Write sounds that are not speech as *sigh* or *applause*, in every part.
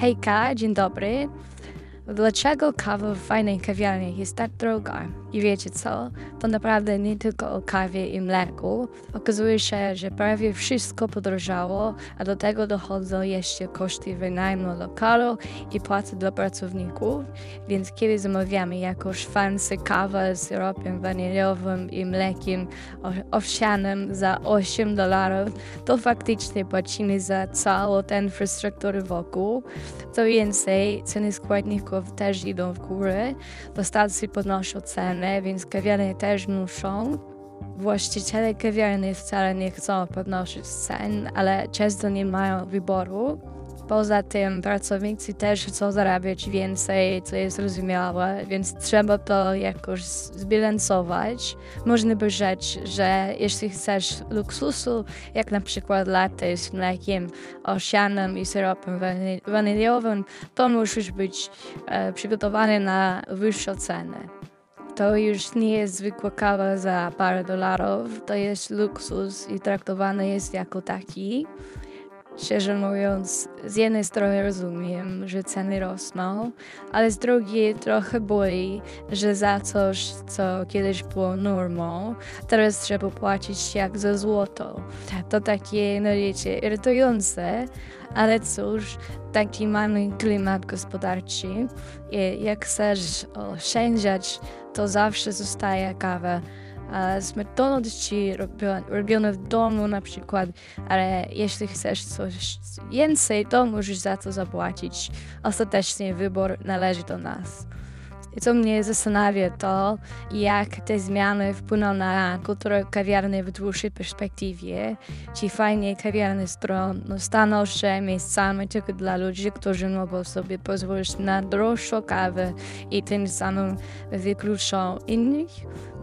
Hejka, dzień dobry. Dlaczego kawa w fajnej kawiarni jest tak droga? I wiecie co? To naprawdę nie tylko o kawie i mleku. Okazuje się, że prawie wszystko podrożało, a do tego dochodzą jeszcze koszty wynajmu lokalu i płacy dla pracowników. Więc kiedy zamawiamy jakąś fancy kawę z syropem waniliowym i mlekiem owsianym za 8 dolarów, to faktycznie płacimy za całą tę infrastrukturę wokół. Co więcej, ceny składników też idą w górę, dostawcy podnoszą ceny więc kawiarnie też muszą. Właściciele kawiarni wcale nie chcą podnosić cen, ale często nie mają wyboru. Poza tym pracownicy też chcą zarabiać więcej, co jest zrozumiałe, więc trzeba to jakoś zbilansować. Można by rzec, że jeśli chcesz luksusu, jak na przykład latte z mlekiem owsianym i syropem waniliowym, to musisz być e, przygotowany na wyższą cenę. To już nie jest zwykła kawa za parę dolarów, to jest luksus i traktowany jest jako taki. Szczerze mówiąc, z jednej strony rozumiem, że ceny rosną, ale z drugiej trochę boli, że za coś, co kiedyś było normą, teraz trzeba płacić jak za złoto. To takie, no wiecie, irytujące, ale cóż, taki mamy klimat gospodarczy. I jak chcesz oszczędzać, to zawsze zostaje kawa McDonald's czy robione w domu na przykład, ale jeśli chcesz coś więcej, to musisz za to zapłacić. Ostatecznie wybór należy do nas. Co mnie zastanawia to, jak te zmiany wpłyną na kulturę kawiarny w dłuższej perspektywie. Czy fajnie kawiarny no, staną się miejscami tylko dla ludzi, którzy mogą sobie pozwolić na droższą kawę i tym samym wykluczą innych.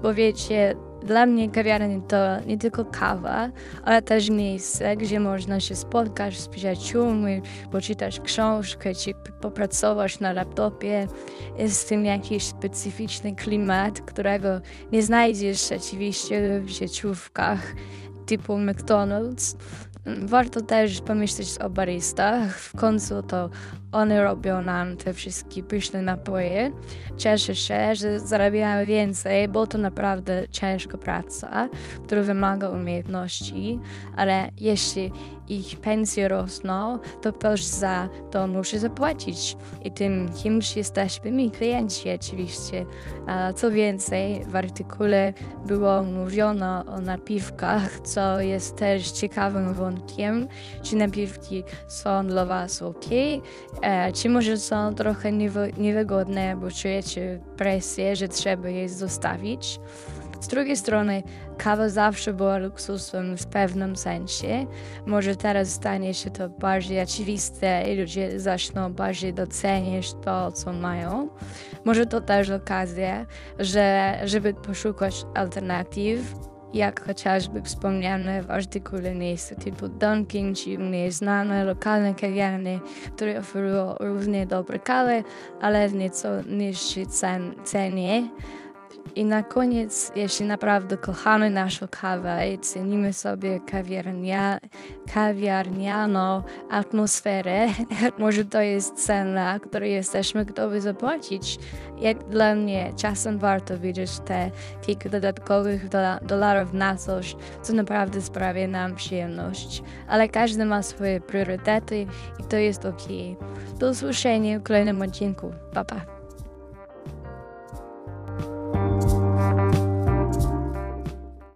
Bo wiecie, dla mnie kawiarnia to nie tylko kawa, ale też miejsce, gdzie można się spotkać z przyjaciółmi, poczytać książkę, czy popracować na laptopie. Jest w tym jakiś specyficzny klimat, którego nie znajdziesz rzeczywiście w sieciówkach typu McDonald's. Warto też pomyśleć o baristach. W końcu to one robią nam te wszystkie pyszne napoje. Cieszę się, że zarabiają więcej, bo to naprawdę ciężka praca, która wymaga umiejętności, ale jeśli ich pensje rosną, to ktoś za to musi zapłacić. I tym kimś jesteśmy my, klienci oczywiście. Co więcej, w artykule było mówiono o napiwkach, co jest też ciekawym wątkiem, czy napiwki są dla Was ok, e, czy może są trochę niewygodne, bo czujecie presję, że trzeba je zostawić. Z drugiej strony, kawa zawsze była luksusem w pewnym sensie. Może teraz stanie się to bardziej oczywiste i ludzie zaczną bardziej doceniać to, co mają. Może to też okazja, że, żeby poszukać alternatyw, jak chociażby wspomniane w artykule miejsca typu Dunkin, czy mniej znane lokalne kawiarnie, które oferują równie dobre kawy, ale w nieco niższej cen, cenie. I na koniec, jeśli naprawdę kochamy naszą kawę i cenimy sobie kawiarnia, kawiarnianą atmosferę, *laughs* może to jest cena, której jesteśmy gotowi zapłacić. Jak dla mnie czasem warto widzieć te kilka dodatkowych dolarów na coś, co naprawdę sprawia nam przyjemność. Ale każdy ma swoje priorytety i to jest ok. Do usłyszenia w kolejnym odcinku. Pa, pa.